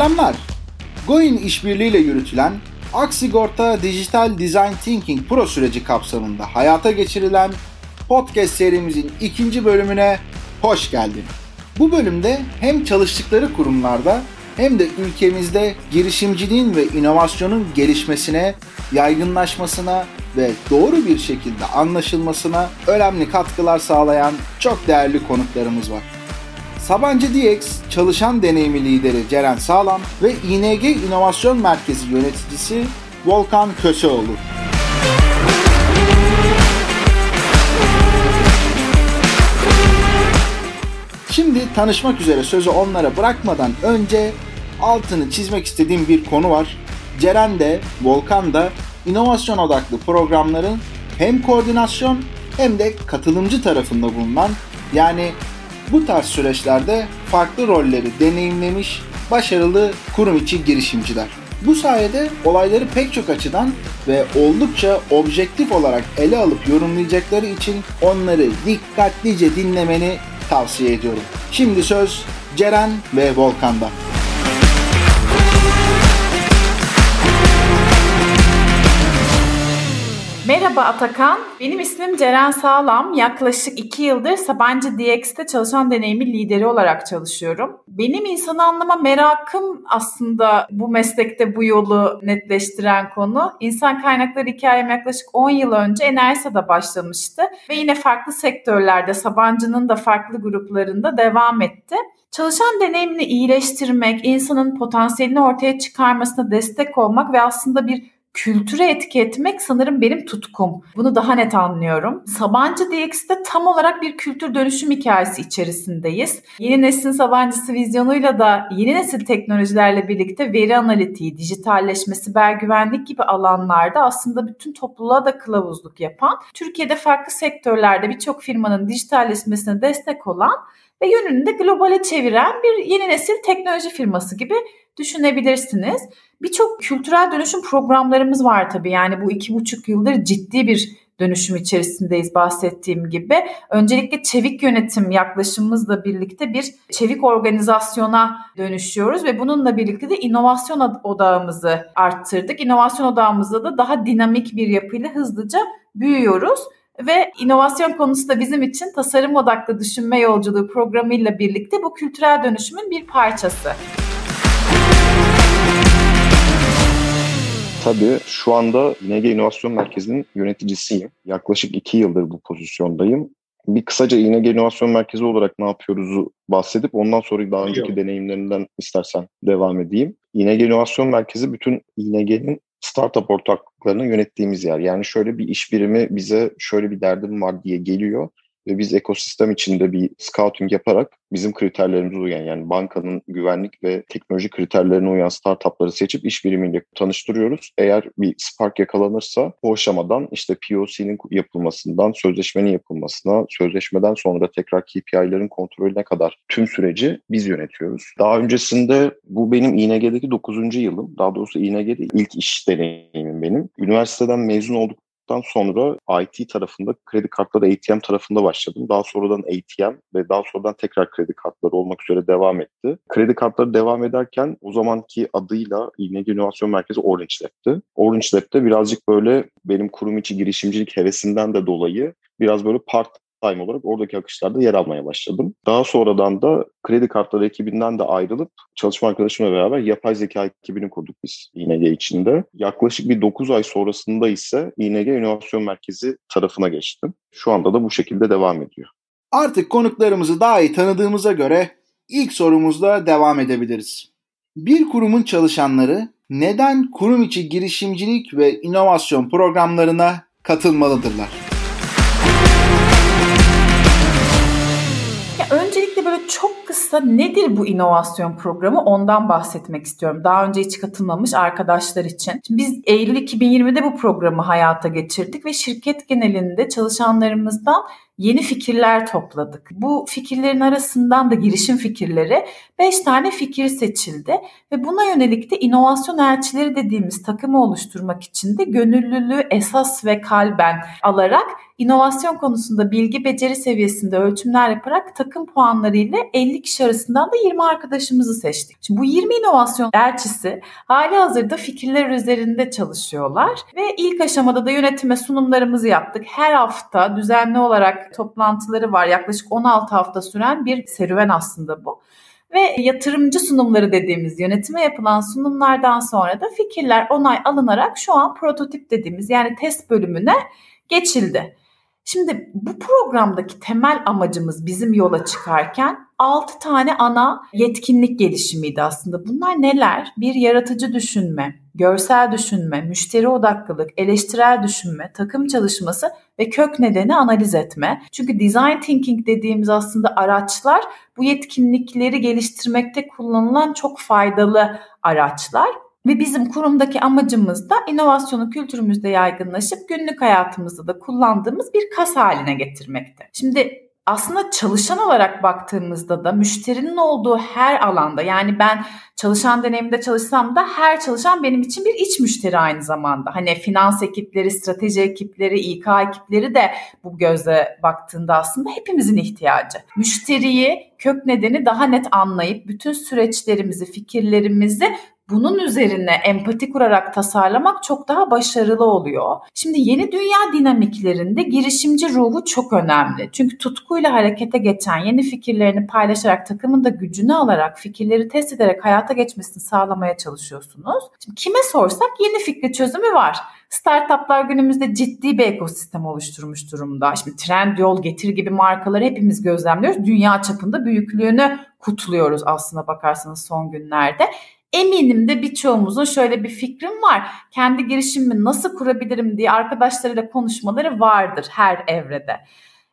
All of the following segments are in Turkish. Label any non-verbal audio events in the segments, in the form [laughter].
Selamlar. Goin işbirliğiyle yürütülen Aksigorta Digital Design Thinking Pro süreci kapsamında hayata geçirilen podcast serimizin ikinci bölümüne hoş geldin. Bu bölümde hem çalıştıkları kurumlarda hem de ülkemizde girişimciliğin ve inovasyonun gelişmesine, yaygınlaşmasına ve doğru bir şekilde anlaşılmasına önemli katkılar sağlayan çok değerli konuklarımız var. Sabancı DX çalışan deneyimi lideri Ceren Sağlam ve ING İnovasyon Merkezi yöneticisi Volkan Köseoğlu. Şimdi tanışmak üzere sözü onlara bırakmadan önce altını çizmek istediğim bir konu var. Ceren de Volkan da inovasyon odaklı programların hem koordinasyon hem de katılımcı tarafında bulunan yani bu tarz süreçlerde farklı rolleri deneyimlemiş başarılı kurum içi girişimciler. Bu sayede olayları pek çok açıdan ve oldukça objektif olarak ele alıp yorumlayacakları için onları dikkatlice dinlemeni tavsiye ediyorum. Şimdi söz Ceren ve Volkan'da. Merhaba Atakan, benim ismim Ceren Sağlam. Yaklaşık iki yıldır Sabancı DX'te çalışan deneyimi lideri olarak çalışıyorum. Benim insanı anlama merakım aslında bu meslekte bu yolu netleştiren konu. İnsan kaynakları hikayem yaklaşık 10 yıl önce Enersa'da başlamıştı ve yine farklı sektörlerde Sabancı'nın da farklı gruplarında devam etti. Çalışan deneyimini iyileştirmek, insanın potansiyelini ortaya çıkarmasına destek olmak ve aslında bir kültüre etki etmek sanırım benim tutkum. Bunu daha net anlıyorum. Sabancı DX'de tam olarak bir kültür dönüşüm hikayesi içerisindeyiz. Yeni neslin Sabancısı vizyonuyla da yeni nesil teknolojilerle birlikte veri analitiği, dijitalleşme, siber güvenlik gibi alanlarda aslında bütün topluluğa da kılavuzluk yapan, Türkiye'de farklı sektörlerde birçok firmanın dijitalleşmesine destek olan ve yönünü de globale çeviren bir yeni nesil teknoloji firması gibi düşünebilirsiniz. Birçok kültürel dönüşüm programlarımız var tabii. Yani bu iki buçuk yıldır ciddi bir dönüşüm içerisindeyiz bahsettiğim gibi. Öncelikle çevik yönetim yaklaşımımızla birlikte bir çevik organizasyona dönüşüyoruz ve bununla birlikte de inovasyon odağımızı arttırdık. İnovasyon odağımızda da daha dinamik bir yapıyla hızlıca büyüyoruz. Ve inovasyon konusu da bizim için tasarım odaklı düşünme yolculuğu programıyla birlikte bu kültürel dönüşümün bir parçası. Tabii şu anda NG İnovasyon Merkezi'nin yöneticisiyim. Yaklaşık iki yıldır bu pozisyondayım. Bir kısaca İNG İnovasyon Merkezi olarak ne yapıyoruzu bahsedip ondan sonra daha önceki deneyimlerinden istersen devam edeyim. İNG İnovasyon Merkezi bütün İNG'nin startup ortaklıklarını yönettiğimiz yer. Yani şöyle bir iş birimi bize şöyle bir derdim var diye geliyor ve biz ekosistem içinde bir scouting yaparak bizim kriterlerimize uyan yani bankanın güvenlik ve teknoloji kriterlerine uyan startupları seçip iş birimiyle tanıştırıyoruz. Eğer bir spark yakalanırsa bu aşamadan işte POC'nin yapılmasından sözleşmenin yapılmasına, sözleşmeden sonra tekrar KPI'lerin kontrolüne kadar tüm süreci biz yönetiyoruz. Daha öncesinde bu benim İNG'deki 9. yılım. Daha doğrusu İNG'de ilk iş deneyimim benim. Üniversiteden mezun olduk olduktan sonra IT tarafında kredi kartları ATM tarafında başladım. Daha sonradan ATM ve daha sonradan tekrar kredi kartları olmak üzere devam etti. Kredi kartları devam ederken o zamanki adıyla İNG İnovasyon Merkezi Orange Lab'ti. Orange Lab'te birazcık böyle benim kurum içi girişimcilik hevesinden de dolayı biraz böyle part time olarak oradaki akışlarda yer almaya başladım. Daha sonradan da kredi kartları ekibinden de ayrılıp çalışma arkadaşımla beraber yapay zeka ekibini kurduk biz ING içinde. Yaklaşık bir 9 ay sonrasında ise ING İnovasyon Merkezi tarafına geçtim. Şu anda da bu şekilde devam ediyor. Artık konuklarımızı daha iyi tanıdığımıza göre ilk sorumuzla devam edebiliriz. Bir kurumun çalışanları neden kurum içi girişimcilik ve inovasyon programlarına katılmalıdırlar? Çok kısa nedir bu inovasyon programı ondan bahsetmek istiyorum. Daha önce hiç katılmamış arkadaşlar için. Biz Eylül 2020'de bu programı hayata geçirdik ve şirket genelinde çalışanlarımızdan yeni fikirler topladık. Bu fikirlerin arasından da girişim fikirleri 5 tane fikir seçildi ve buna yönelik de inovasyon elçileri dediğimiz takımı oluşturmak için de gönüllülüğü esas ve kalben alarak inovasyon konusunda bilgi beceri seviyesinde ölçümler yaparak takım puanları ile 50 50 kişi arasından da 20 arkadaşımızı seçtik. Şimdi bu 20 inovasyon elçisi hali hazırda fikirler üzerinde çalışıyorlar ve ilk aşamada da yönetime sunumlarımızı yaptık. Her hafta düzenli olarak toplantıları var. Yaklaşık 16 hafta süren bir serüven aslında bu ve yatırımcı sunumları dediğimiz yönetime yapılan sunumlardan sonra da fikirler onay alınarak şu an prototip dediğimiz yani test bölümüne geçildi. Şimdi bu programdaki temel amacımız bizim yola çıkarken 6 tane ana yetkinlik gelişimiydi aslında. Bunlar neler? Bir yaratıcı düşünme, görsel düşünme, müşteri odaklılık, eleştirel düşünme, takım çalışması ve kök nedeni analiz etme. Çünkü design thinking dediğimiz aslında araçlar bu yetkinlikleri geliştirmekte kullanılan çok faydalı araçlar. Ve bizim kurumdaki amacımız da inovasyonu kültürümüzde yaygınlaşıp günlük hayatımızda da kullandığımız bir kas haline getirmekte. Şimdi aslında çalışan olarak baktığımızda da müşterinin olduğu her alanda yani ben çalışan deneyiminde çalışsam da her çalışan benim için bir iç müşteri aynı zamanda. Hani finans ekipleri, strateji ekipleri, İK ekipleri de bu gözle baktığında aslında hepimizin ihtiyacı. Müşteriyi kök nedeni daha net anlayıp bütün süreçlerimizi, fikirlerimizi bunun üzerine empati kurarak tasarlamak çok daha başarılı oluyor. Şimdi yeni dünya dinamiklerinde girişimci ruhu çok önemli. Çünkü tutkuyla harekete geçen yeni fikirlerini paylaşarak takımın da gücünü alarak fikirleri test ederek hayata geçmesini sağlamaya çalışıyorsunuz. Şimdi kime sorsak yeni fikri çözümü var. Startuplar günümüzde ciddi bir ekosistem oluşturmuş durumda. Şimdi trend yol getir gibi markaları hepimiz gözlemliyoruz. Dünya çapında büyüklüğünü kutluyoruz aslına bakarsanız son günlerde. Eminim de birçoğumuzun şöyle bir fikrim var. Kendi girişimimi nasıl kurabilirim diye arkadaşlarıyla konuşmaları vardır her evrede.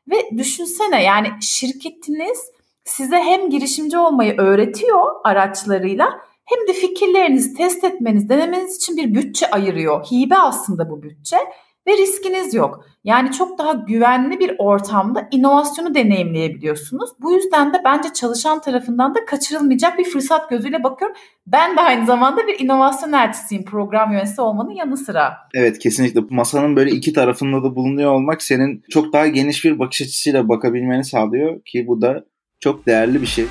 Ve düşünsene yani şirketiniz size hem girişimci olmayı öğretiyor araçlarıyla hem de fikirlerinizi test etmeniz, denemeniz için bir bütçe ayırıyor. Hibe aslında bu bütçe ve riskiniz yok. Yani çok daha güvenli bir ortamda inovasyonu deneyimleyebiliyorsunuz. Bu yüzden de bence çalışan tarafından da kaçırılmayacak bir fırsat gözüyle bakıyorum. Ben de aynı zamanda bir inovasyon elçisiyim program yöneticisi olmanın yanı sıra. Evet kesinlikle masanın böyle iki tarafında da bulunuyor olmak senin çok daha geniş bir bakış açısıyla bakabilmeni sağlıyor ki bu da çok değerli bir şey.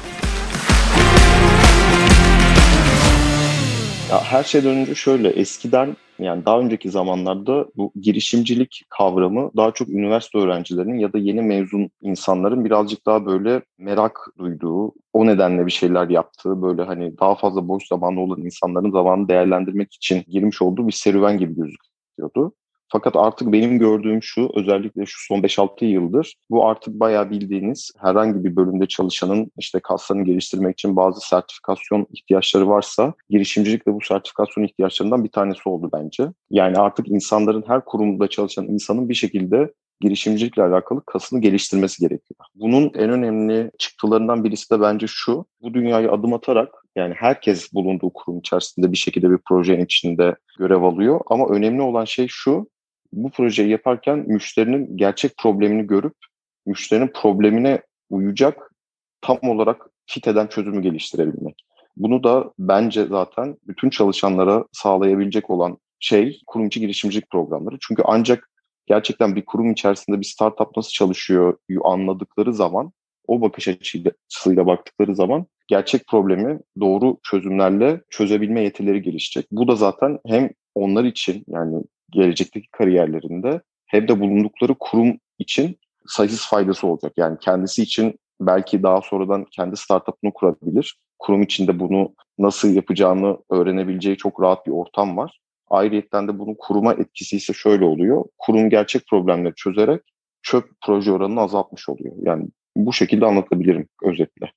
Ya her şeyden önce şöyle eskiden yani daha önceki zamanlarda bu girişimcilik kavramı daha çok üniversite öğrencilerinin ya da yeni mezun insanların birazcık daha böyle merak duyduğu, o nedenle bir şeyler yaptığı, böyle hani daha fazla boş zamanı olan insanların zamanını değerlendirmek için girmiş olduğu bir serüven gibi gözüküyordu. Fakat artık benim gördüğüm şu, özellikle şu son 5-6 yıldır bu artık bayağı bildiğiniz herhangi bir bölümde çalışanın işte kaslarını geliştirmek için bazı sertifikasyon ihtiyaçları varsa girişimcilik de bu sertifikasyon ihtiyaçlarından bir tanesi oldu bence. Yani artık insanların her kurumda çalışan insanın bir şekilde girişimcilikle alakalı kasını geliştirmesi gerekiyor. Bunun en önemli çıktılarından birisi de bence şu. Bu dünyayı adım atarak yani herkes bulunduğu kurum içerisinde bir şekilde bir projenin içinde görev alıyor. Ama önemli olan şey şu bu projeyi yaparken müşterinin gerçek problemini görüp müşterinin problemine uyacak tam olarak fit eden çözümü geliştirebilmek. Bunu da bence zaten bütün çalışanlara sağlayabilecek olan şey kurumcu girişimcilik programları. Çünkü ancak gerçekten bir kurum içerisinde bir startup nasıl çalışıyor anladıkları zaman, o bakış açısıyla baktıkları zaman gerçek problemi doğru çözümlerle çözebilme yetileri gelişecek. Bu da zaten hem onlar için yani gelecekteki kariyerlerinde hem de bulundukları kurum için sayısız faydası olacak. Yani kendisi için belki daha sonradan kendi startup'ını kurabilir. Kurum içinde bunu nasıl yapacağını öğrenebileceği çok rahat bir ortam var. Ayrıyeten de bunun kuruma etkisi ise şöyle oluyor. Kurum gerçek problemleri çözerek çöp proje oranını azaltmış oluyor. Yani bu şekilde anlatabilirim özetle.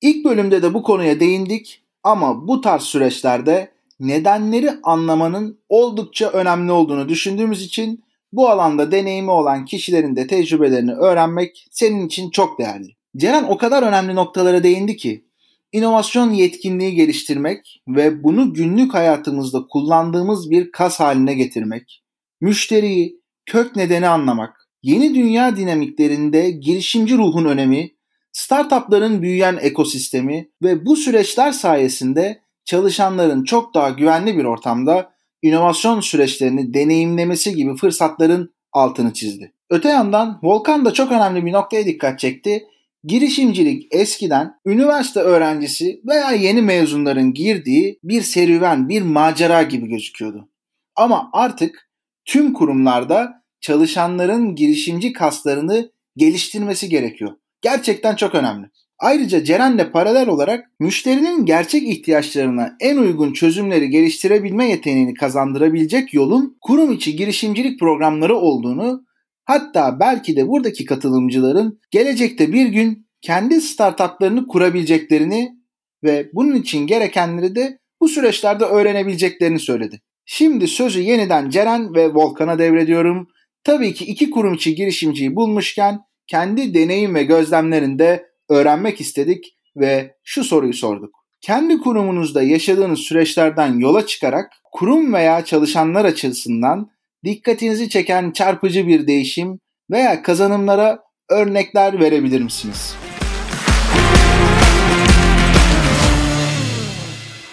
İlk bölümde de bu konuya değindik ama bu tarz süreçlerde nedenleri anlamanın oldukça önemli olduğunu düşündüğümüz için bu alanda deneyimi olan kişilerin de tecrübelerini öğrenmek senin için çok değerli. Ceren o kadar önemli noktalara değindi ki inovasyon yetkinliği geliştirmek ve bunu günlük hayatımızda kullandığımız bir kas haline getirmek, müşteriyi, kök nedeni anlamak, yeni dünya dinamiklerinde girişimci ruhun önemi, startupların büyüyen ekosistemi ve bu süreçler sayesinde çalışanların çok daha güvenli bir ortamda inovasyon süreçlerini deneyimlemesi gibi fırsatların altını çizdi. Öte yandan Volkan da çok önemli bir noktaya dikkat çekti. Girişimcilik eskiden üniversite öğrencisi veya yeni mezunların girdiği bir serüven, bir macera gibi gözüküyordu. Ama artık tüm kurumlarda çalışanların girişimci kaslarını geliştirmesi gerekiyor. Gerçekten çok önemli. Ayrıca Ceren'le paralel olarak müşterinin gerçek ihtiyaçlarına en uygun çözümleri geliştirebilme yeteneğini kazandırabilecek yolun kurum içi girişimcilik programları olduğunu hatta belki de buradaki katılımcıların gelecekte bir gün kendi startuplarını kurabileceklerini ve bunun için gerekenleri de bu süreçlerde öğrenebileceklerini söyledi. Şimdi sözü yeniden Ceren ve Volkan'a devrediyorum. Tabii ki iki kurum içi girişimciyi bulmuşken kendi deneyim ve gözlemlerinde öğrenmek istedik ve şu soruyu sorduk. Kendi kurumunuzda yaşadığınız süreçlerden yola çıkarak kurum veya çalışanlar açısından dikkatinizi çeken çarpıcı bir değişim veya kazanımlara örnekler verebilir misiniz?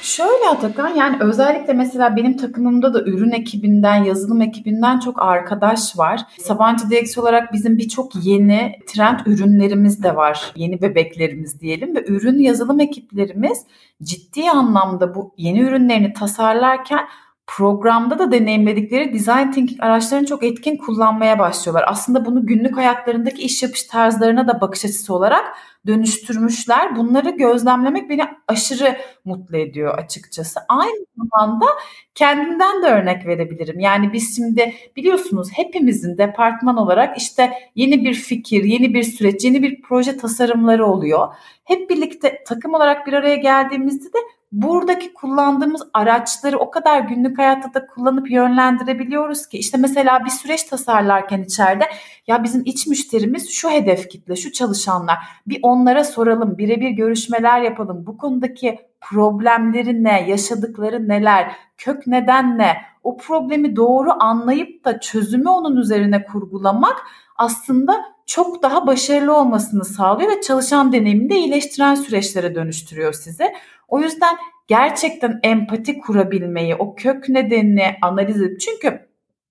Şöyle Atakan yani özellikle mesela benim takımımda da ürün ekibinden, yazılım ekibinden çok arkadaş var. Sabancı DX olarak bizim birçok yeni trend ürünlerimiz de var. Yeni bebeklerimiz diyelim ve ürün yazılım ekiplerimiz ciddi anlamda bu yeni ürünlerini tasarlarken programda da deneyimledikleri design thinking araçlarını çok etkin kullanmaya başlıyorlar. Aslında bunu günlük hayatlarındaki iş yapış tarzlarına da bakış açısı olarak dönüştürmüşler. Bunları gözlemlemek beni aşırı mutlu ediyor açıkçası. Aynı zamanda kendimden de örnek verebilirim. Yani biz şimdi biliyorsunuz hepimizin departman olarak işte yeni bir fikir, yeni bir süreç, yeni bir proje tasarımları oluyor. Hep birlikte takım olarak bir araya geldiğimizde de buradaki kullandığımız araçları o kadar günlük hayatta da kullanıp yönlendirebiliyoruz ki işte mesela bir süreç tasarlarken içeride ya bizim iç müşterimiz şu hedef kitle, şu çalışanlar bir onlara soralım, birebir görüşmeler yapalım. Bu konudaki problemleri ne, yaşadıkları neler, kök neden ne? O problemi doğru anlayıp da çözümü onun üzerine kurgulamak aslında çok daha başarılı olmasını sağlıyor ve çalışan deneyimini de iyileştiren süreçlere dönüştürüyor size. O yüzden gerçekten empati kurabilmeyi, o kök nedenini analiz edip çünkü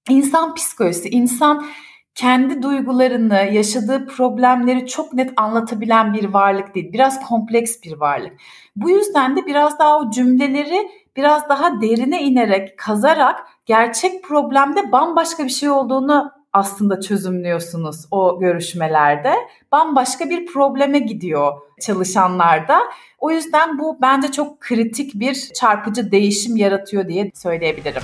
insan psikolojisi, insan kendi duygularını, yaşadığı problemleri çok net anlatabilen bir varlık değil. Biraz kompleks bir varlık. Bu yüzden de biraz daha o cümleleri biraz daha derine inerek, kazarak gerçek problemde bambaşka bir şey olduğunu aslında çözümlüyorsunuz o görüşmelerde. Bambaşka bir probleme gidiyor çalışanlarda. O yüzden bu bence çok kritik bir çarpıcı değişim yaratıyor diye söyleyebilirim.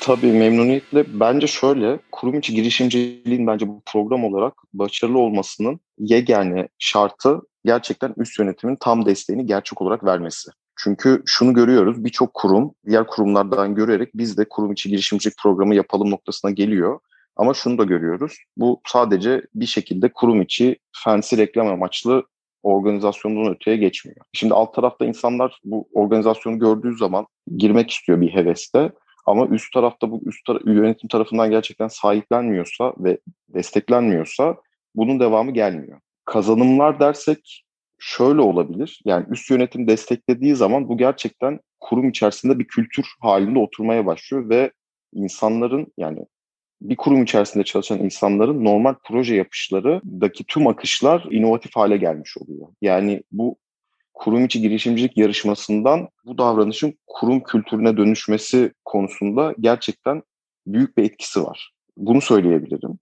Tabii memnuniyetle. Bence şöyle, kurum içi girişimciliğin bence bu program olarak başarılı olmasının yegane şartı gerçekten üst yönetimin tam desteğini gerçek olarak vermesi. Çünkü şunu görüyoruz, birçok kurum diğer kurumlardan görerek biz de kurum içi girişimcilik programı yapalım noktasına geliyor. Ama şunu da görüyoruz, bu sadece bir şekilde kurum içi fancy reklam amaçlı organizasyondan öteye geçmiyor. Şimdi alt tarafta insanlar bu organizasyonu gördüğü zaman girmek istiyor bir heveste. Ama üst tarafta bu üst tar- yönetim tarafından gerçekten sahiplenmiyorsa ve desteklenmiyorsa bunun devamı gelmiyor. Kazanımlar dersek şöyle olabilir. Yani üst yönetim desteklediği zaman bu gerçekten kurum içerisinde bir kültür halinde oturmaya başlıyor ve insanların yani bir kurum içerisinde çalışan insanların normal proje yapışlarındaki tüm akışlar inovatif hale gelmiş oluyor. Yani bu kurum içi girişimcilik yarışmasından bu davranışın kurum kültürüne dönüşmesi konusunda gerçekten büyük bir etkisi var. Bunu söyleyebilirim.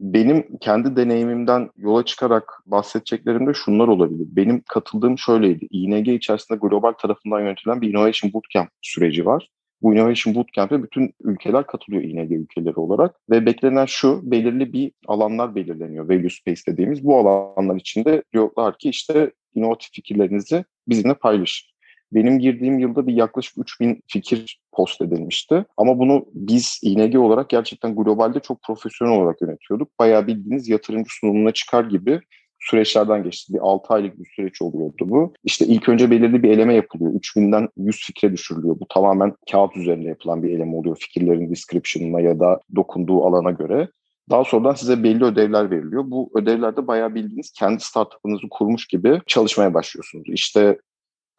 Benim kendi deneyimimden yola çıkarak bahsedeceklerim de şunlar olabilir. Benim katıldığım şöyleydi. ING içerisinde global tarafından yönetilen bir Innovation Bootcamp süreci var. Bu Innovation Bootcamp'e bütün ülkeler katılıyor ING ülkeleri olarak. Ve beklenen şu, belirli bir alanlar belirleniyor. Value Space dediğimiz. Bu alanlar içinde diyorlar ki işte inovatif fikirlerinizi bizimle paylaşın. Benim girdiğim yılda bir yaklaşık 3000 fikir post edilmişti. Ama bunu biz ING olarak gerçekten globalde çok profesyonel olarak yönetiyorduk. Bayağı bildiğiniz yatırımcı sunumuna çıkar gibi süreçlerden geçti. Bir 6 aylık bir süreç oluyordu bu. İşte ilk önce belirli bir eleme yapılıyor. 3000'den 100 fikre düşürülüyor. Bu tamamen kağıt üzerinde yapılan bir eleme oluyor. Fikirlerin description'ına ya da dokunduğu alana göre. Daha sonradan size belli ödevler veriliyor. Bu ödevlerde bayağı bildiğiniz kendi startup'ınızı kurmuş gibi çalışmaya başlıyorsunuz. İşte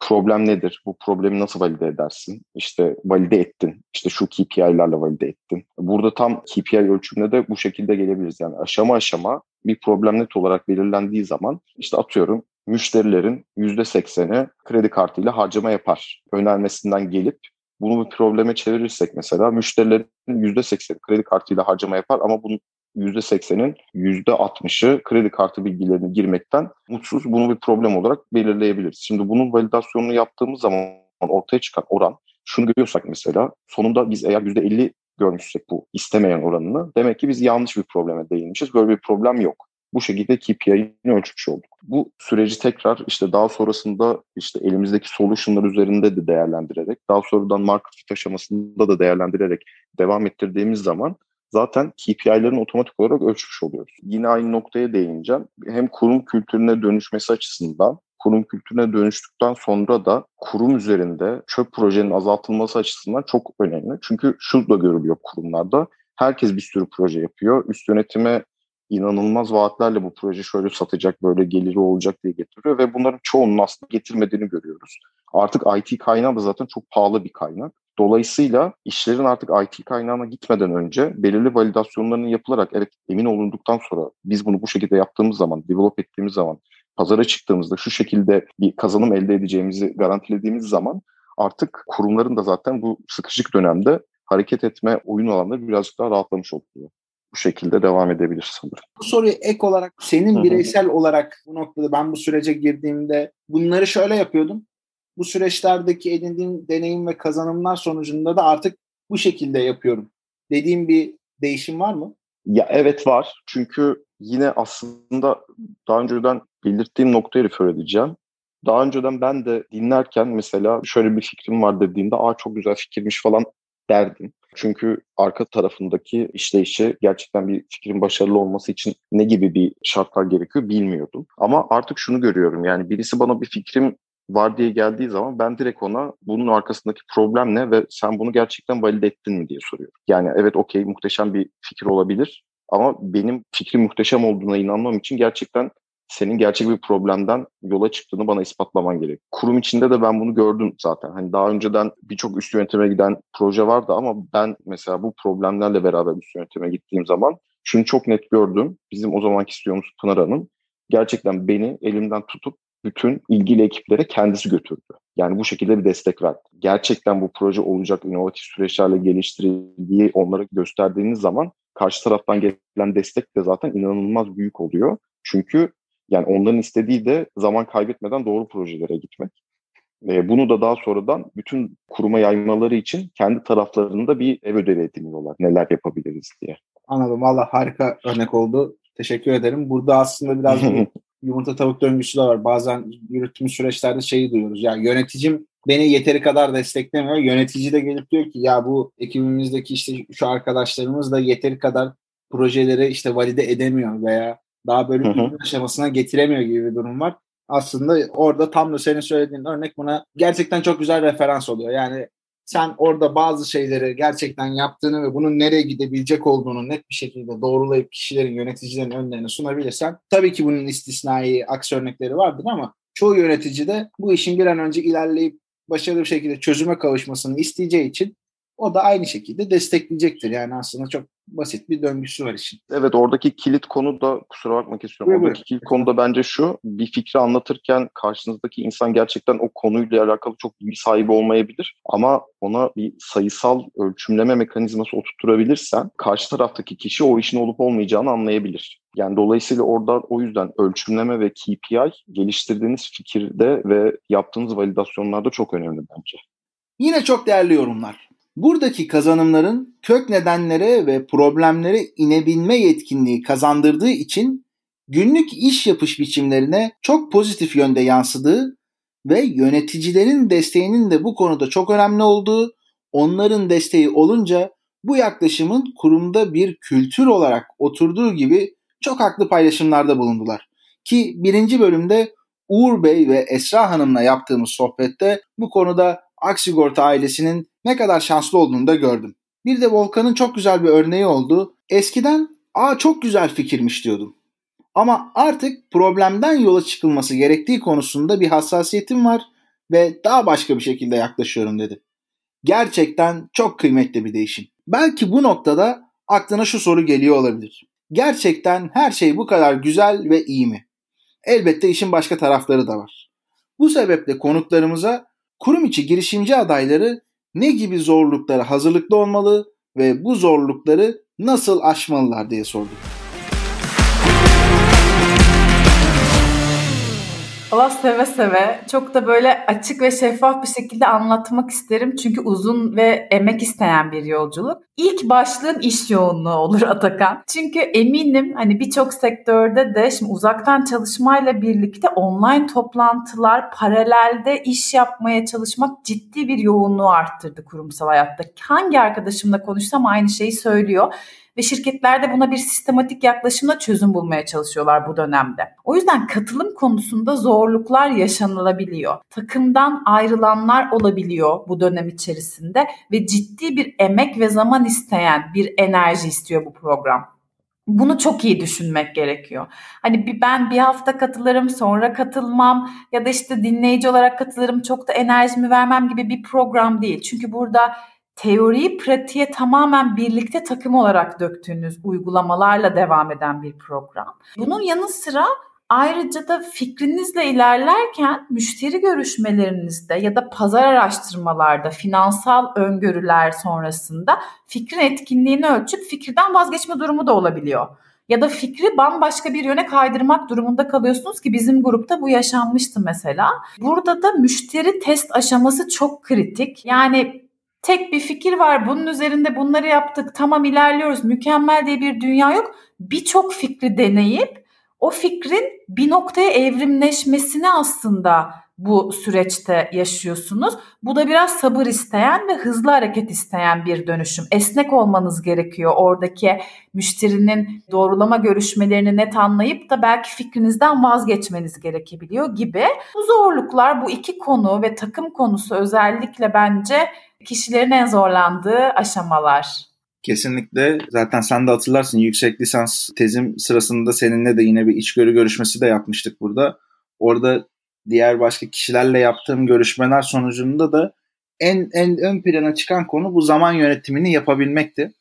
problem nedir? Bu problemi nasıl valide edersin? İşte valide ettin. İşte şu KPI'lerle valide ettin. Burada tam KPI ölçümüne de bu şekilde gelebiliriz. Yani aşama aşama bir problem net olarak belirlendiği zaman işte atıyorum müşterilerin %80'i kredi kartıyla harcama yapar. Önermesinden gelip bunu bir probleme çevirirsek mesela müşterilerin %80'i kredi kartıyla harcama yapar ama bunun %80'in %60'ı kredi kartı bilgilerini girmekten mutsuz. Bunu bir problem olarak belirleyebiliriz. Şimdi bunun validasyonunu yaptığımız zaman ortaya çıkan oran şunu görüyorsak mesela sonunda biz eğer %50 görmüşsek bu istemeyen oranını demek ki biz yanlış bir probleme değinmişiz. Böyle bir problem yok. Bu şekilde KPI'ni ölçmüş olduk. Bu süreci tekrar işte daha sonrasında işte elimizdeki solutionlar üzerinde de değerlendirerek, daha sonradan market fit aşamasında da değerlendirerek devam ettirdiğimiz zaman zaten KPI'lerin otomatik olarak ölçmüş oluyoruz. Yine aynı noktaya değineceğim. Hem kurum kültürüne dönüşmesi açısından kurum kültürüne dönüştükten sonra da kurum üzerinde çöp projenin azaltılması açısından çok önemli. Çünkü şu da görülüyor kurumlarda. Herkes bir sürü proje yapıyor. Üst yönetime inanılmaz vaatlerle bu proje şöyle satacak, böyle geliri olacak diye getiriyor ve bunların çoğunun aslında getirmediğini görüyoruz. Artık IT kaynağı da zaten çok pahalı bir kaynak. Dolayısıyla işlerin artık IT kaynağına gitmeden önce belirli validasyonlarının yapılarak evet emin olunduktan sonra biz bunu bu şekilde yaptığımız zaman, develop ettiğimiz zaman, pazara çıktığımızda şu şekilde bir kazanım elde edeceğimizi garantilediğimiz zaman artık kurumların da zaten bu sıkışık dönemde hareket etme oyun alanları birazcık daha rahatlamış oluyor. Bu şekilde devam edebilir sanırım. Bu soruyu ek olarak senin bireysel olarak bu noktada ben bu sürece girdiğimde bunları şöyle yapıyordum bu süreçlerdeki edindiğim deneyim ve kazanımlar sonucunda da artık bu şekilde yapıyorum. Dediğim bir değişim var mı? Ya evet var. Çünkü yine aslında daha önceden belirttiğim noktayı refer edeceğim. Daha önceden ben de dinlerken mesela şöyle bir fikrim var dediğimde aa çok güzel fikirmiş falan derdim. Çünkü arka tarafındaki işleyişi gerçekten bir fikrin başarılı olması için ne gibi bir şartlar gerekiyor bilmiyordum. Ama artık şunu görüyorum yani birisi bana bir fikrim var diye geldiği zaman ben direkt ona bunun arkasındaki problem ne ve sen bunu gerçekten valide ettin mi diye soruyorum. Yani evet okey muhteşem bir fikir olabilir ama benim fikrim muhteşem olduğuna inanmam için gerçekten senin gerçek bir problemden yola çıktığını bana ispatlaman gerek. Kurum içinde de ben bunu gördüm zaten. Hani daha önceden birçok üst yönetime giden proje vardı ama ben mesela bu problemlerle beraber üst yönetime gittiğim zaman şunu çok net gördüm. Bizim o zamanki istiyorumuz Pınar Hanım gerçekten beni elimden tutup bütün ilgili ekiplere kendisi götürdü. Yani bu şekilde bir destek verdi. Gerçekten bu proje olacak inovatif süreçlerle geliştirildiği onlara gösterdiğiniz zaman karşı taraftan gelen destek de zaten inanılmaz büyük oluyor. Çünkü yani onların istediği de zaman kaybetmeden doğru projelere gitmek. E, bunu da daha sonradan bütün kuruma yaymaları için kendi taraflarında bir ev ödevi ediniyorlar. Neler yapabiliriz diye. Anladım. Valla harika örnek oldu. Teşekkür ederim. Burada aslında biraz [laughs] yumurta tavuk döngüsü de var. Bazen yürüttüğümüz süreçlerde şeyi duyuyoruz. Yani yöneticim beni yeteri kadar desteklemiyor. Yönetici de gelip diyor ki ya bu ekibimizdeki işte şu arkadaşlarımız da yeteri kadar projeleri işte valide edemiyor veya daha böyle bir aşamasına getiremiyor gibi bir durum var. Aslında orada tam da senin söylediğin örnek buna gerçekten çok güzel referans oluyor. Yani sen orada bazı şeyleri gerçekten yaptığını ve bunun nereye gidebilecek olduğunu net bir şekilde doğrulayıp kişilerin, yöneticilerin önlerine sunabilirsen tabii ki bunun istisnai aksi örnekleri vardır ama çoğu yönetici de bu işin bir an önce ilerleyip başarılı bir şekilde çözüme kavuşmasını isteyeceği için o da aynı şekilde destekleyecektir. Yani aslında çok basit bir döngüsü var işin. Evet oradaki kilit konu da kusura bakmak istiyorum. Evet, oradaki kilit konu da bence şu bir fikri anlatırken karşınızdaki insan gerçekten o konuyla alakalı çok bilgi sahibi olmayabilir. Ama ona bir sayısal ölçümleme mekanizması oturtturabilirsen karşı taraftaki kişi o işin olup olmayacağını anlayabilir. Yani dolayısıyla orada o yüzden ölçümleme ve KPI geliştirdiğiniz fikirde ve yaptığınız validasyonlarda çok önemli bence. Yine çok değerli yorumlar. Buradaki kazanımların kök nedenlere ve problemlere inebilme yetkinliği kazandırdığı için günlük iş yapış biçimlerine çok pozitif yönde yansıdığı ve yöneticilerin desteğinin de bu konuda çok önemli olduğu, onların desteği olunca bu yaklaşımın kurumda bir kültür olarak oturduğu gibi çok haklı paylaşımlarda bulundular. Ki birinci bölümde Uğur Bey ve Esra Hanım'la yaptığımız sohbette bu konuda Aksigorta ailesinin ne kadar şanslı olduğunu da gördüm. Bir de Volkan'ın çok güzel bir örneği oldu. Eskiden aa çok güzel fikirmiş diyordum. Ama artık problemden yola çıkılması gerektiği konusunda bir hassasiyetim var ve daha başka bir şekilde yaklaşıyorum dedi. Gerçekten çok kıymetli bir değişim. Belki bu noktada aklına şu soru geliyor olabilir. Gerçekten her şey bu kadar güzel ve iyi mi? Elbette işin başka tarafları da var. Bu sebeple konuklarımıza kurum içi girişimci adayları ne gibi zorluklara hazırlıklı olmalı ve bu zorlukları nasıl aşmalılar diye sorduk. Allah seve seve. Çok da böyle açık ve şeffaf bir şekilde anlatmak isterim. Çünkü uzun ve emek isteyen bir yolculuk. İlk başlığın iş yoğunluğu olur [laughs] Atakan. Çünkü eminim hani birçok sektörde de şimdi uzaktan çalışmayla birlikte online toplantılar, paralelde iş yapmaya çalışmak ciddi bir yoğunluğu arttırdı kurumsal hayatta. Hangi arkadaşımla konuşsam aynı şeyi söylüyor ve şirketler de buna bir sistematik yaklaşımla çözüm bulmaya çalışıyorlar bu dönemde. O yüzden katılım konusunda zorluklar yaşanılabiliyor. Takımdan ayrılanlar olabiliyor bu dönem içerisinde ve ciddi bir emek ve zaman isteyen bir enerji istiyor bu program. Bunu çok iyi düşünmek gerekiyor. Hani bir ben bir hafta katılırım, sonra katılmam ya da işte dinleyici olarak katılırım, çok da enerjimi vermem gibi bir program değil. Çünkü burada teoriyi pratiğe tamamen birlikte takım olarak döktüğünüz uygulamalarla devam eden bir program. Bunun yanı sıra ayrıca da fikrinizle ilerlerken müşteri görüşmelerinizde ya da pazar araştırmalarda finansal öngörüler sonrasında fikrin etkinliğini ölçüp fikirden vazgeçme durumu da olabiliyor ya da fikri bambaşka bir yöne kaydırmak durumunda kalıyorsunuz ki bizim grupta bu yaşanmıştı mesela. Burada da müşteri test aşaması çok kritik. Yani tek bir fikir var. Bunun üzerinde bunları yaptık. Tamam ilerliyoruz. Mükemmel diye bir dünya yok. Birçok fikri deneyip o fikrin bir noktaya evrimleşmesini aslında bu süreçte yaşıyorsunuz. Bu da biraz sabır isteyen ve hızlı hareket isteyen bir dönüşüm. Esnek olmanız gerekiyor oradaki müşterinin doğrulama görüşmelerini net anlayıp da belki fikrinizden vazgeçmeniz gerekebiliyor gibi. Bu zorluklar bu iki konu ve takım konusu özellikle bence kişilerin en zorlandığı aşamalar. Kesinlikle. Zaten sen de hatırlarsın yüksek lisans tezim sırasında seninle de yine bir içgörü görüşmesi de yapmıştık burada. Orada diğer başka kişilerle yaptığım görüşmeler sonucunda da en, en ön plana çıkan konu bu zaman yönetimini yapabilmekti.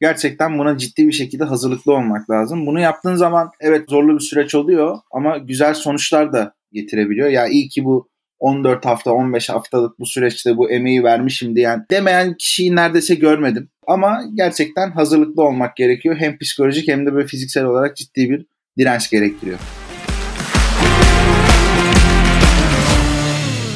Gerçekten buna ciddi bir şekilde hazırlıklı olmak lazım. Bunu yaptığın zaman evet zorlu bir süreç oluyor ama güzel sonuçlar da getirebiliyor. Ya iyi ki bu 14 hafta 15 haftalık bu süreçte bu emeği vermişim diyen demeyen kişiyi neredeyse görmedim. Ama gerçekten hazırlıklı olmak gerekiyor. Hem psikolojik hem de böyle fiziksel olarak ciddi bir direnç gerektiriyor.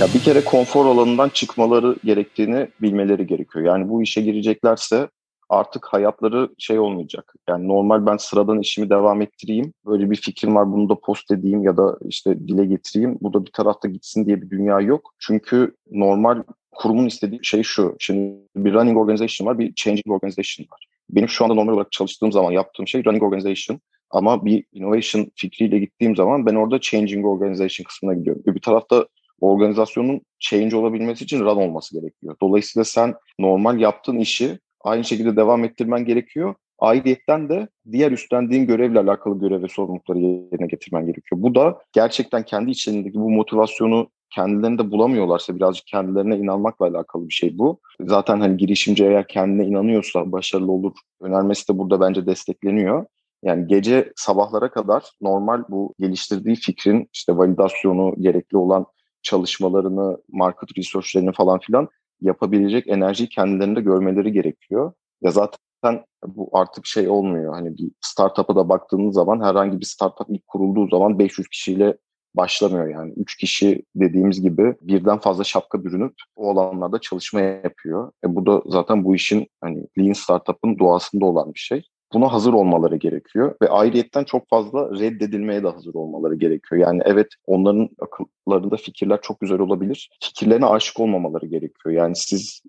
Ya bir kere konfor alanından çıkmaları gerektiğini bilmeleri gerekiyor. Yani bu işe gireceklerse artık hayatları şey olmayacak. Yani normal ben sıradan işimi devam ettireyim. Böyle bir fikrim var bunu da post edeyim ya da işte dile getireyim. Bu da bir tarafta gitsin diye bir dünya yok. Çünkü normal kurumun istediği şey şu. Şimdi bir running organization var, bir changing organization var. Benim şu anda normal olarak çalıştığım zaman yaptığım şey running organization. Ama bir innovation fikriyle gittiğim zaman ben orada changing organization kısmına gidiyorum. Bir tarafta organizasyonun change olabilmesi için run olması gerekiyor. Dolayısıyla sen normal yaptığın işi aynı şekilde devam ettirmen gerekiyor. Ayrıyetten de diğer üstlendiğin görevle alakalı görev ve sorumlulukları yerine getirmen gerekiyor. Bu da gerçekten kendi içlerindeki bu motivasyonu kendilerinde bulamıyorlarsa birazcık kendilerine inanmakla alakalı bir şey bu. Zaten hani girişimci eğer kendine inanıyorsa başarılı olur önermesi de burada bence destekleniyor. Yani gece sabahlara kadar normal bu geliştirdiği fikrin işte validasyonu, gerekli olan çalışmalarını, market research'lerini falan filan yapabilecek enerjiyi kendilerinde görmeleri gerekiyor. Ya zaten bu artık şey olmuyor. Hani bir startup'a da baktığınız zaman herhangi bir startup ilk kurulduğu zaman 500 kişiyle başlamıyor yani. Üç kişi dediğimiz gibi birden fazla şapka bürünüp o alanlarda çalışma yapıyor. E bu da zaten bu işin hani lean startup'ın doğasında olan bir şey buna hazır olmaları gerekiyor ve ayrıyetten çok fazla reddedilmeye de hazır olmaları gerekiyor. Yani evet onların akıllarında fikirler çok güzel olabilir. Fikirlerine aşık olmamaları gerekiyor. Yani siz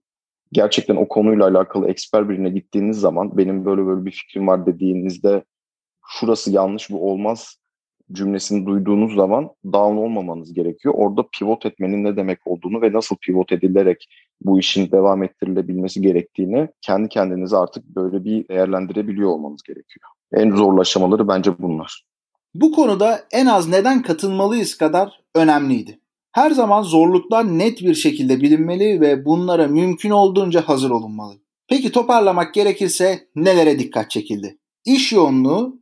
gerçekten o konuyla alakalı eksper birine gittiğiniz zaman benim böyle böyle bir fikrim var dediğinizde şurası yanlış bu olmaz cümlesini duyduğunuz zaman down olmamanız gerekiyor. Orada pivot etmenin ne demek olduğunu ve nasıl pivot edilerek bu işin devam ettirilebilmesi gerektiğini kendi kendinize artık böyle bir değerlendirebiliyor olmanız gerekiyor. En zorlu aşamaları bence bunlar. Bu konuda en az neden katılmalıyız kadar önemliydi. Her zaman zorluklar net bir şekilde bilinmeli ve bunlara mümkün olduğunca hazır olunmalı. Peki toparlamak gerekirse nelere dikkat çekildi? İş yoğunluğu,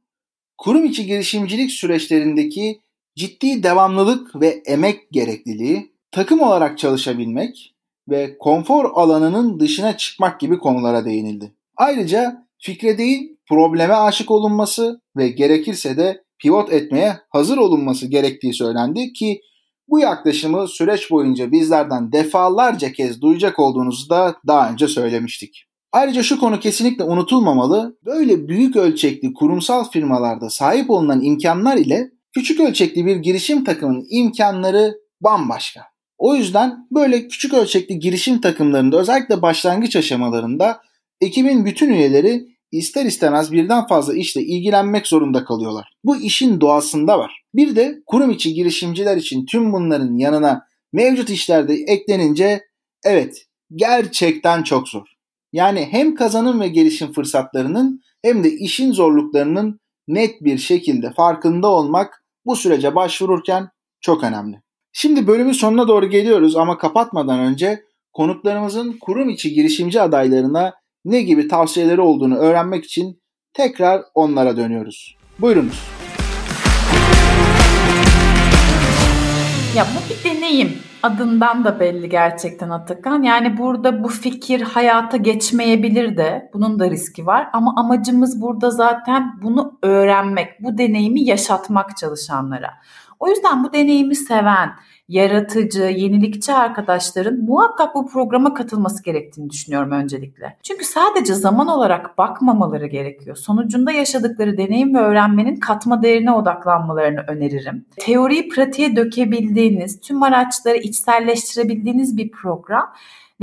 kurum içi girişimcilik süreçlerindeki ciddi devamlılık ve emek gerekliliği, takım olarak çalışabilmek ve konfor alanının dışına çıkmak gibi konulara değinildi. Ayrıca fikre değil probleme aşık olunması ve gerekirse de pivot etmeye hazır olunması gerektiği söylendi ki bu yaklaşımı süreç boyunca bizlerden defalarca kez duyacak olduğunuzu da daha önce söylemiştik. Ayrıca şu konu kesinlikle unutulmamalı. Böyle büyük ölçekli kurumsal firmalarda sahip olunan imkanlar ile küçük ölçekli bir girişim takımının imkanları bambaşka. O yüzden böyle küçük ölçekli girişim takımlarında özellikle başlangıç aşamalarında ekibin bütün üyeleri ister istemez birden fazla işle ilgilenmek zorunda kalıyorlar. Bu işin doğasında var. Bir de kurum içi girişimciler için tüm bunların yanına mevcut işlerde eklenince evet gerçekten çok zor. Yani hem kazanım ve gelişim fırsatlarının hem de işin zorluklarının net bir şekilde farkında olmak bu sürece başvururken çok önemli. Şimdi bölümün sonuna doğru geliyoruz ama kapatmadan önce konuklarımızın kurum içi girişimci adaylarına ne gibi tavsiyeleri olduğunu öğrenmek için tekrar onlara dönüyoruz. Buyurunuz. Ya bu bir deneyim. Adından da belli gerçekten Atakan. Yani burada bu fikir hayata geçmeyebilir de. Bunun da riski var. Ama amacımız burada zaten bunu öğrenmek, bu deneyimi yaşatmak çalışanlara. O yüzden bu deneyimi seven, yaratıcı, yenilikçi arkadaşların muhakkak bu programa katılması gerektiğini düşünüyorum öncelikle. Çünkü sadece zaman olarak bakmamaları gerekiyor. Sonucunda yaşadıkları deneyim ve öğrenmenin katma değerine odaklanmalarını öneririm. Teoriyi pratiğe dökebildiğiniz, tüm araçları içselleştirebildiğiniz bir program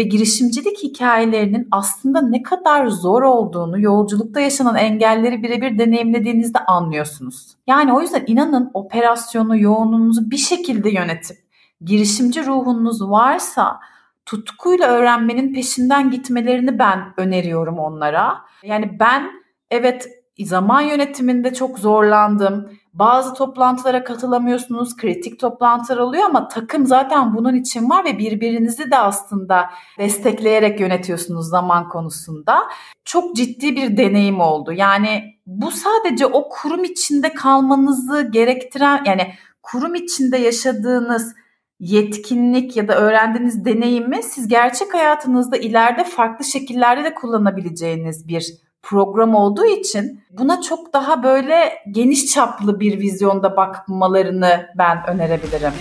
ve girişimcilik hikayelerinin aslında ne kadar zor olduğunu yolculukta yaşanan engelleri birebir deneyimlediğinizde anlıyorsunuz. Yani o yüzden inanın operasyonu, yoğunluğunuzu bir şekilde yönetip girişimci ruhunuz varsa tutkuyla öğrenmenin peşinden gitmelerini ben öneriyorum onlara. Yani ben evet zaman yönetiminde çok zorlandım. Bazı toplantılara katılamıyorsunuz, kritik toplantılar oluyor ama takım zaten bunun için var ve birbirinizi de aslında destekleyerek yönetiyorsunuz zaman konusunda. Çok ciddi bir deneyim oldu. Yani bu sadece o kurum içinde kalmanızı gerektiren yani kurum içinde yaşadığınız yetkinlik ya da öğrendiğiniz deneyimi siz gerçek hayatınızda ileride farklı şekillerde de kullanabileceğiniz bir program olduğu için buna çok daha böyle geniş çaplı bir vizyonda bakmalarını ben önerebilirim.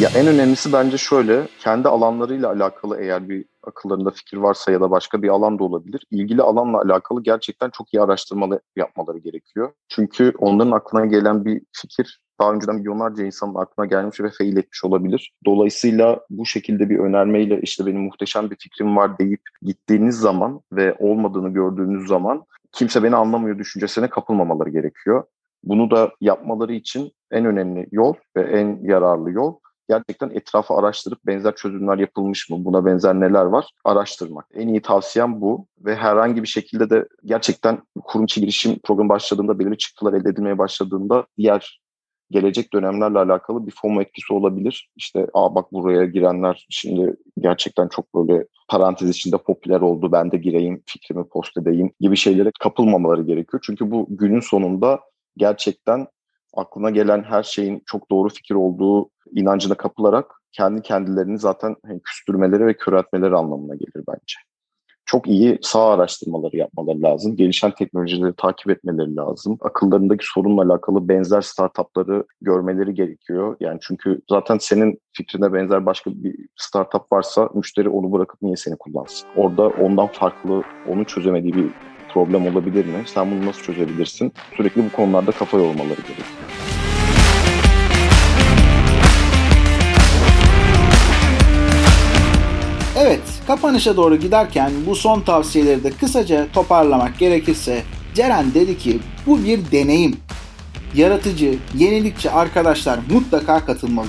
Ya en önemlisi bence şöyle, kendi alanlarıyla alakalı eğer bir akıllarında fikir varsa ya da başka bir alan da olabilir. İlgili alanla alakalı gerçekten çok iyi araştırmalı yapmaları gerekiyor. Çünkü onların aklına gelen bir fikir daha önceden milyonlarca insanın aklına gelmiş ve fail etmiş olabilir. Dolayısıyla bu şekilde bir önermeyle işte benim muhteşem bir fikrim var deyip gittiğiniz zaman ve olmadığını gördüğünüz zaman kimse beni anlamıyor düşüncesine kapılmamaları gerekiyor. Bunu da yapmaları için en önemli yol ve en yararlı yol gerçekten etrafı araştırıp benzer çözümler yapılmış mı, buna benzer neler var araştırmak. En iyi tavsiyem bu ve herhangi bir şekilde de gerçekten kurum içi girişim programı başladığında belirli çıktılar elde edilmeye başladığında diğer gelecek dönemlerle alakalı bir FOMO etkisi olabilir. İşte aa bak buraya girenler şimdi gerçekten çok böyle parantez içinde popüler oldu ben de gireyim fikrimi post edeyim gibi şeylere kapılmamaları gerekiyor. Çünkü bu günün sonunda gerçekten aklına gelen her şeyin çok doğru fikir olduğu inancına kapılarak kendi kendilerini zaten küstürmeleri ve köreltmeleri anlamına gelir bence çok iyi sağ araştırmaları yapmaları lazım. Gelişen teknolojileri takip etmeleri lazım. Akıllarındaki sorunla alakalı benzer startupları görmeleri gerekiyor. Yani çünkü zaten senin fikrine benzer başka bir startup varsa müşteri onu bırakıp niye seni kullansın? Orada ondan farklı, onu çözemediği bir problem olabilir mi? Sen bunu nasıl çözebilirsin? Sürekli bu konularda kafa yormaları gerekiyor. Evet, kapanışa doğru giderken bu son tavsiyeleri de kısaca toparlamak gerekirse Ceren dedi ki bu bir deneyim. Yaratıcı, yenilikçi arkadaşlar mutlaka katılmalı.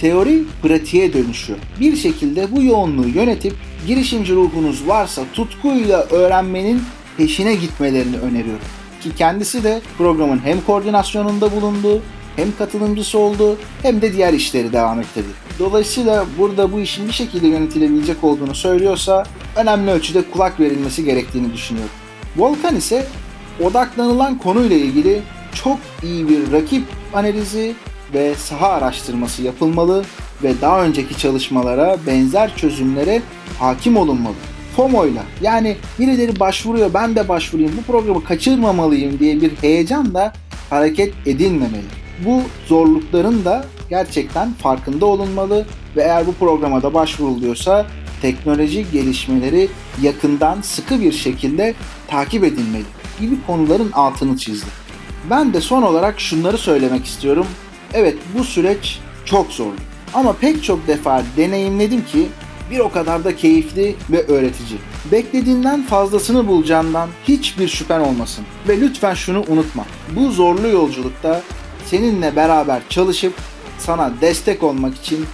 Teori pratiğe dönüşüyor. Bir şekilde bu yoğunluğu yönetip girişimci ruhunuz varsa tutkuyla öğrenmenin peşine gitmelerini öneriyorum. Ki kendisi de programın hem koordinasyonunda bulundu hem katılımcısı oldu hem de diğer işleri devam ettirdi. Dolayısıyla burada bu işin bir şekilde yönetilebilecek olduğunu söylüyorsa önemli ölçüde kulak verilmesi gerektiğini düşünüyorum. Volkan ise odaklanılan konuyla ilgili çok iyi bir rakip analizi ve saha araştırması yapılmalı ve daha önceki çalışmalara benzer çözümlere hakim olunmalı. FOMO'yla yani birileri başvuruyor ben de başvurayım bu programı kaçırmamalıyım diye bir heyecanla hareket edilmemeli. Bu zorlukların da gerçekten farkında olunmalı ve eğer bu programa da başvuruluyorsa teknoloji gelişmeleri yakından sıkı bir şekilde takip edilmeli gibi konuların altını çizdi. Ben de son olarak şunları söylemek istiyorum. Evet bu süreç çok zorlu. Ama pek çok defa deneyimledim ki bir o kadar da keyifli ve öğretici. Beklediğinden fazlasını bulacağından hiçbir şüphen olmasın. Ve lütfen şunu unutma. Bu zorlu yolculukta seninle beraber çalışıp sana destek olmak için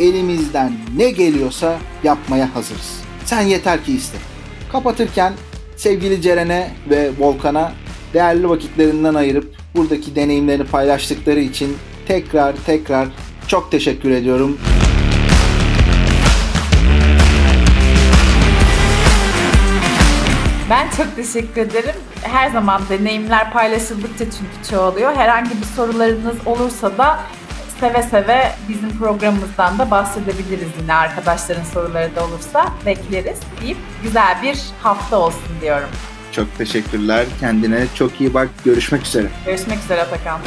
elimizden ne geliyorsa yapmaya hazırız. Sen yeter ki iste. Kapatırken sevgili Ceren'e ve Volkan'a değerli vakitlerinden ayırıp buradaki deneyimlerini paylaştıkları için tekrar tekrar çok teşekkür ediyorum. Ben çok teşekkür ederim. Her zaman deneyimler paylaşıldıkça çünkü çoğalıyor. Herhangi bir sorularınız olursa da seve seve bizim programımızdan da bahsedebiliriz yine arkadaşların soruları da olursa bekleriz deyip güzel bir hafta olsun diyorum. Çok teşekkürler. Kendine çok iyi bak. Görüşmek üzere. Görüşmek üzere Atakan.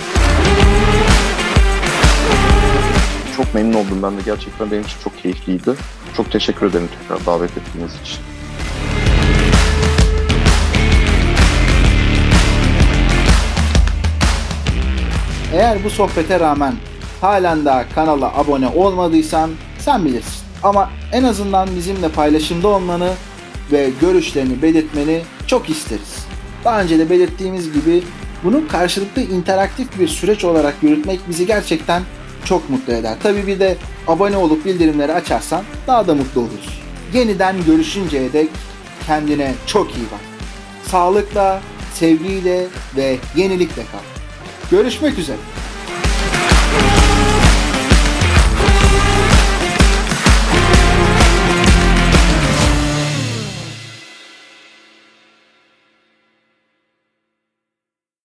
Çok memnun oldum ben de. Gerçekten benim için çok keyifliydi. Çok teşekkür ederim tekrar davet ettiğiniz için. Eğer bu sohbete rağmen halen daha kanala abone olmadıysan sen bilirsin. Ama en azından bizimle paylaşımda olmanı ve görüşlerini belirtmeni çok isteriz. Daha önce de belirttiğimiz gibi bunu karşılıklı interaktif bir süreç olarak yürütmek bizi gerçekten çok mutlu eder. Tabii bir de abone olup bildirimleri açarsan daha da mutlu oluruz. Yeniden görüşünceye dek kendine çok iyi bak. Sağlıkla, sevgiyle ve yenilikle kal. Görüşmek üzere.